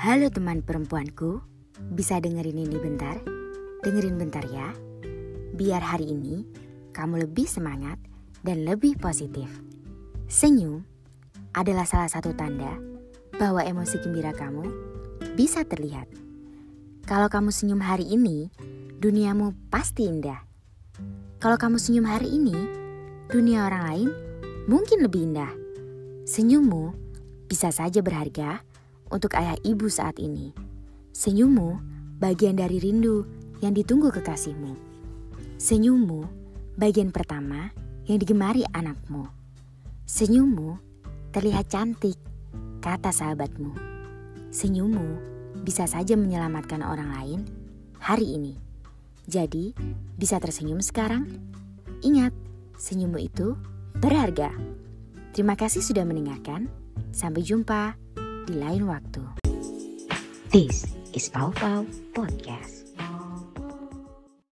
Halo teman perempuanku, bisa dengerin ini bentar? Dengerin bentar ya. Biar hari ini kamu lebih semangat dan lebih positif. Senyum adalah salah satu tanda bahwa emosi gembira kamu bisa terlihat. Kalau kamu senyum hari ini, duniamu pasti indah. Kalau kamu senyum hari ini, dunia orang lain mungkin lebih indah. Senyummu bisa saja berharga untuk ayah ibu saat ini. Senyummu bagian dari rindu yang ditunggu kekasihmu. Senyummu bagian pertama yang digemari anakmu. Senyummu terlihat cantik, kata sahabatmu. Senyummu bisa saja menyelamatkan orang lain hari ini. Jadi, bisa tersenyum sekarang? Ingat, senyummu itu berharga. Terima kasih sudah mendengarkan. Sampai jumpa di lain waktu. This is Pau Pau Podcast.